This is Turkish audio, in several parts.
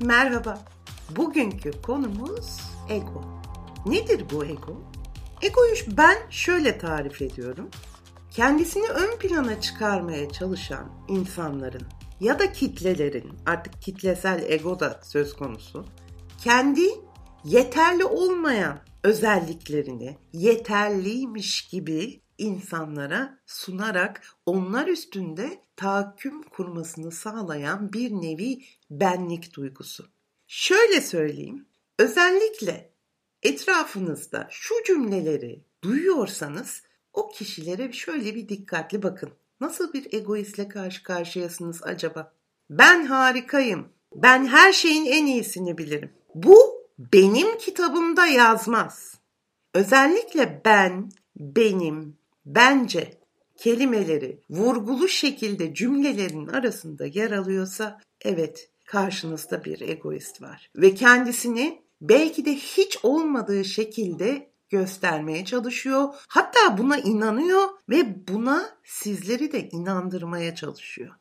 Merhaba. Bugünkü konumuz ego. Nedir bu ego? Egoyu ben şöyle tarif ediyorum. Kendisini ön plana çıkarmaya çalışan insanların ya da kitlelerin artık kitlesel ego da söz konusu. Kendi yeterli olmayan özelliklerini yeterliymiş gibi insanlara sunarak onlar üstünde tahakküm kurmasını sağlayan bir nevi benlik duygusu. Şöyle söyleyeyim, özellikle etrafınızda şu cümleleri duyuyorsanız o kişilere şöyle bir dikkatli bakın. Nasıl bir egoistle karşı karşıyasınız acaba? Ben harikayım. Ben her şeyin en iyisini bilirim. Bu benim kitabımda yazmaz. Özellikle ben, benim, bence kelimeleri vurgulu şekilde cümlelerin arasında yer alıyorsa evet karşınızda bir egoist var ve kendisini belki de hiç olmadığı şekilde göstermeye çalışıyor. Hatta buna inanıyor ve buna sizleri de inandırmaya çalışıyor.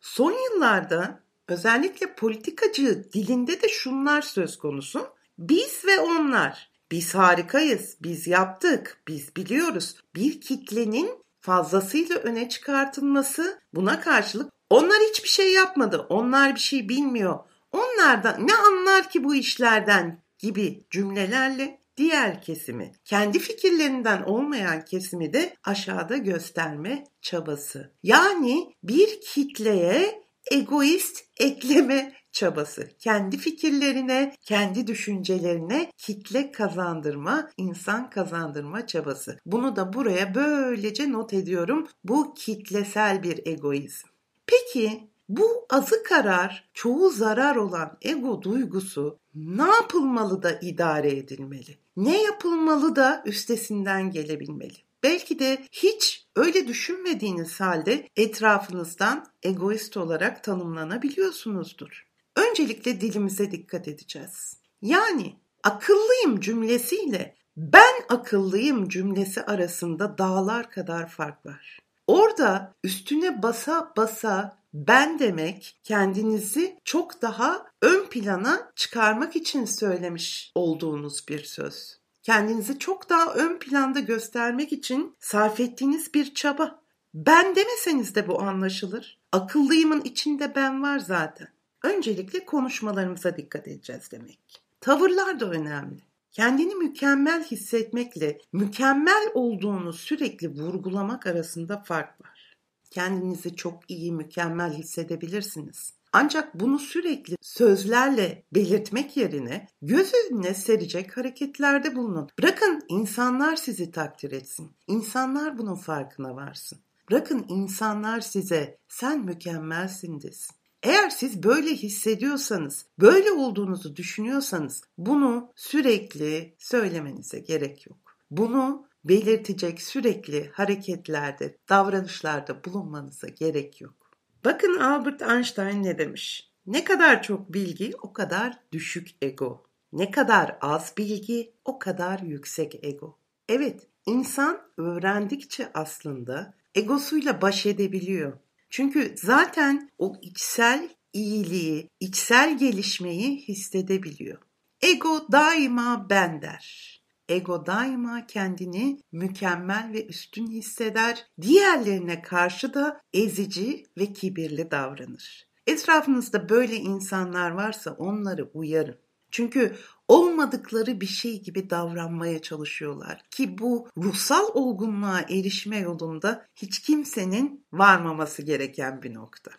Son yıllarda özellikle politikacı dilinde de şunlar söz konusu. Biz ve onlar. Biz harikayız, biz yaptık, biz biliyoruz. Bir kitlenin fazlasıyla öne çıkartılması buna karşılık onlar hiçbir şey yapmadı, onlar bir şey bilmiyor. Onlardan ne anlar ki bu işlerden gibi cümlelerle diğer kesimi, kendi fikirlerinden olmayan kesimi de aşağıda gösterme çabası. Yani bir kitleye egoist ekleme çabası. Kendi fikirlerine, kendi düşüncelerine kitle kazandırma, insan kazandırma çabası. Bunu da buraya böylece not ediyorum. Bu kitlesel bir egoizm. Peki bu azı karar, çoğu zarar olan ego duygusu ne yapılmalı da idare edilmeli? Ne yapılmalı da üstesinden gelebilmeli? Belki de hiç öyle düşünmediğiniz halde etrafınızdan egoist olarak tanımlanabiliyorsunuzdur. Öncelikle dilimize dikkat edeceğiz. Yani akıllıyım cümlesiyle ben akıllıyım cümlesi arasında dağlar kadar fark var. Orada üstüne basa basa ben demek kendinizi çok daha ön plana çıkarmak için söylemiş olduğunuz bir söz. Kendinizi çok daha ön planda göstermek için sarf ettiğiniz bir çaba. Ben demeseniz de bu anlaşılır. Akıllıyımın içinde ben var zaten. Öncelikle konuşmalarımıza dikkat edeceğiz demek. Tavırlar da önemli. Kendini mükemmel hissetmekle mükemmel olduğunu sürekli vurgulamak arasında fark var. Kendinizi çok iyi, mükemmel hissedebilirsiniz. Ancak bunu sürekli sözlerle belirtmek yerine göz önüne serecek hareketlerde bulunun. Bırakın insanlar sizi takdir etsin. İnsanlar bunun farkına varsın. Bırakın insanlar size sen mükemmelsin desin. Eğer siz böyle hissediyorsanız, böyle olduğunuzu düşünüyorsanız bunu sürekli söylemenize gerek yok. Bunu belirtecek sürekli hareketlerde, davranışlarda bulunmanıza gerek yok. Bakın Albert Einstein ne demiş? Ne kadar çok bilgi o kadar düşük ego. Ne kadar az bilgi o kadar yüksek ego. Evet, insan öğrendikçe aslında egosuyla baş edebiliyor. Çünkü zaten o içsel iyiliği, içsel gelişmeyi hissedebiliyor. Ego daima ben der. Ego daima kendini mükemmel ve üstün hisseder. Diğerlerine karşı da ezici ve kibirli davranır. Etrafınızda böyle insanlar varsa onları uyarın. Çünkü olmadıkları bir şey gibi davranmaya çalışıyorlar ki bu ruhsal olgunluğa erişme yolunda hiç kimsenin varmaması gereken bir nokta.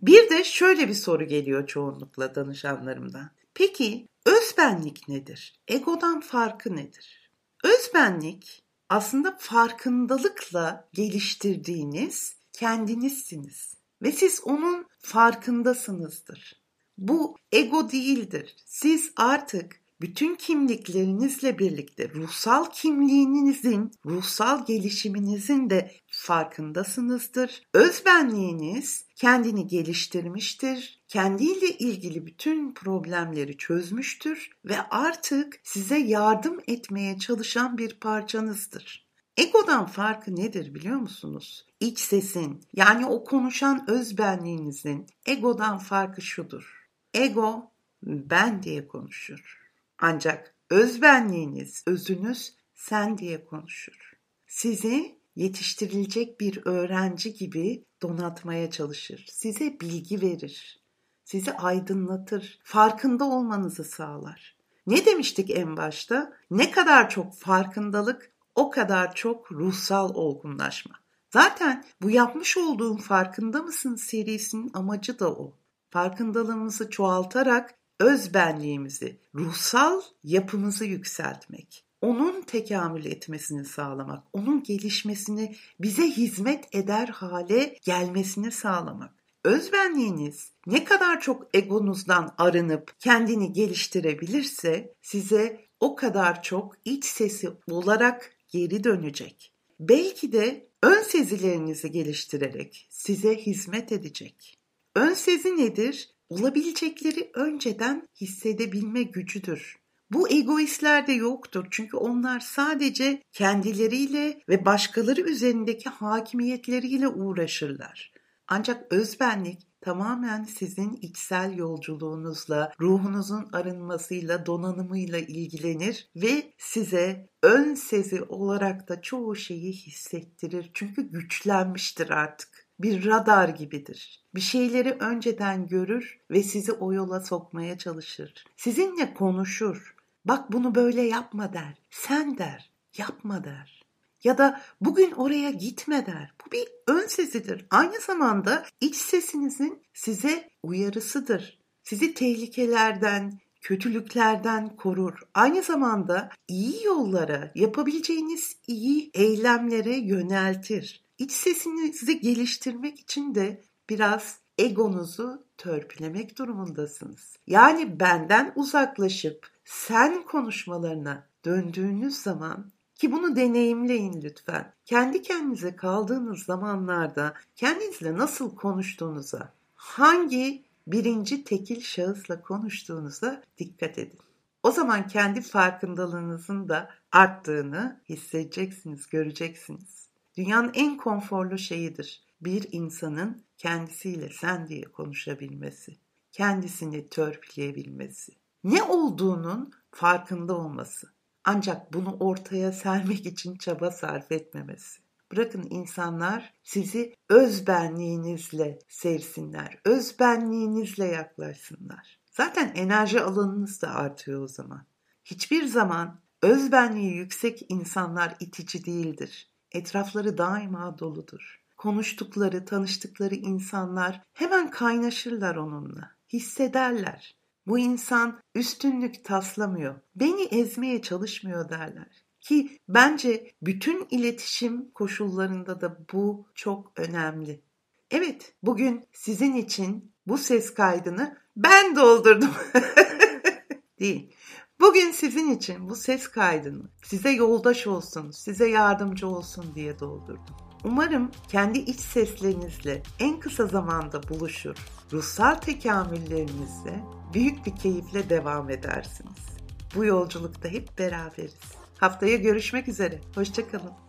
Bir de şöyle bir soru geliyor çoğunlukla danışanlarımdan. Peki özbenlik nedir? Egodan farkı nedir? Özbenlik aslında farkındalıkla geliştirdiğiniz kendinizsiniz ve siz onun farkındasınızdır. Bu ego değildir. Siz artık bütün kimliklerinizle birlikte ruhsal kimliğinizin, ruhsal gelişiminizin de farkındasınızdır. Özbenliğiniz kendini geliştirmiştir. Kendiyle ilgili bütün problemleri çözmüştür ve artık size yardım etmeye çalışan bir parçanızdır. Egodan farkı nedir biliyor musunuz? İç sesin yani o konuşan özbenliğinizin egodan farkı şudur. Ego ben diye konuşur. Ancak özbenliğiniz, özünüz sen diye konuşur. Sizi yetiştirilecek bir öğrenci gibi donatmaya çalışır. Size bilgi verir. Sizi aydınlatır. Farkında olmanızı sağlar. Ne demiştik en başta? Ne kadar çok farkındalık, o kadar çok ruhsal olgunlaşma. Zaten bu yapmış olduğum farkında mısın serisinin amacı da o. Farkındalığımızı çoğaltarak özbenliğimizi, ruhsal yapımızı yükseltmek. Onun tekamül etmesini sağlamak, onun gelişmesini, bize hizmet eder hale gelmesini sağlamak. Özbenliğiniz ne kadar çok egonuzdan arınıp kendini geliştirebilirse size o kadar çok iç sesi olarak geri dönecek. Belki de ön sezilerinizi geliştirerek size hizmet edecek. Ön sezi nedir? Olabilecekleri önceden hissedebilme gücüdür. Bu egoistlerde yoktur çünkü onlar sadece kendileriyle ve başkaları üzerindeki hakimiyetleriyle uğraşırlar. Ancak özbenlik tamamen sizin içsel yolculuğunuzla, ruhunuzun arınmasıyla, donanımıyla ilgilenir ve size ön sezi olarak da çoğu şeyi hissettirir. Çünkü güçlenmiştir artık. Bir radar gibidir. Bir şeyleri önceden görür ve sizi o yola sokmaya çalışır. Sizinle konuşur. Bak bunu böyle yapma der. Sen der. Yapma der ya da bugün oraya gitme der. Bu bir ön sesidir. Aynı zamanda iç sesinizin size uyarısıdır. Sizi tehlikelerden, kötülüklerden korur. Aynı zamanda iyi yollara, yapabileceğiniz iyi eylemlere yöneltir. İç sesinizi geliştirmek için de biraz egonuzu törpülemek durumundasınız. Yani benden uzaklaşıp sen konuşmalarına döndüğünüz zaman ki bunu deneyimleyin lütfen. Kendi kendinize kaldığınız zamanlarda kendinizle nasıl konuştuğunuza, hangi birinci tekil şahısla konuştuğunuza dikkat edin. O zaman kendi farkındalığınızın da arttığını hissedeceksiniz, göreceksiniz. Dünyanın en konforlu şeyidir. Bir insanın kendisiyle sen diye konuşabilmesi, kendisini törpüleyebilmesi, ne olduğunun farkında olması. Ancak bunu ortaya sermek için çaba sarf etmemesi. Bırakın insanlar sizi özbenliğinizle sevsinler, özbenliğinizle yaklaşsınlar. Zaten enerji alanınız da artıyor o zaman. Hiçbir zaman özbenliği yüksek insanlar itici değildir. Etrafları daima doludur. Konuştukları, tanıştıkları insanlar hemen kaynaşırlar onunla, hissederler. Bu insan üstünlük taslamıyor, beni ezmeye çalışmıyor derler. Ki bence bütün iletişim koşullarında da bu çok önemli. Evet, bugün sizin için bu ses kaydını ben doldurdum. Değil. Bugün sizin için bu ses kaydını size yoldaş olsun, size yardımcı olsun diye doldurdum. Umarım kendi iç seslerinizle en kısa zamanda buluşur, ruhsal tekamüllerinizle büyük bir keyifle devam edersiniz. Bu yolculukta hep beraberiz. Haftaya görüşmek üzere. Hoşçakalın.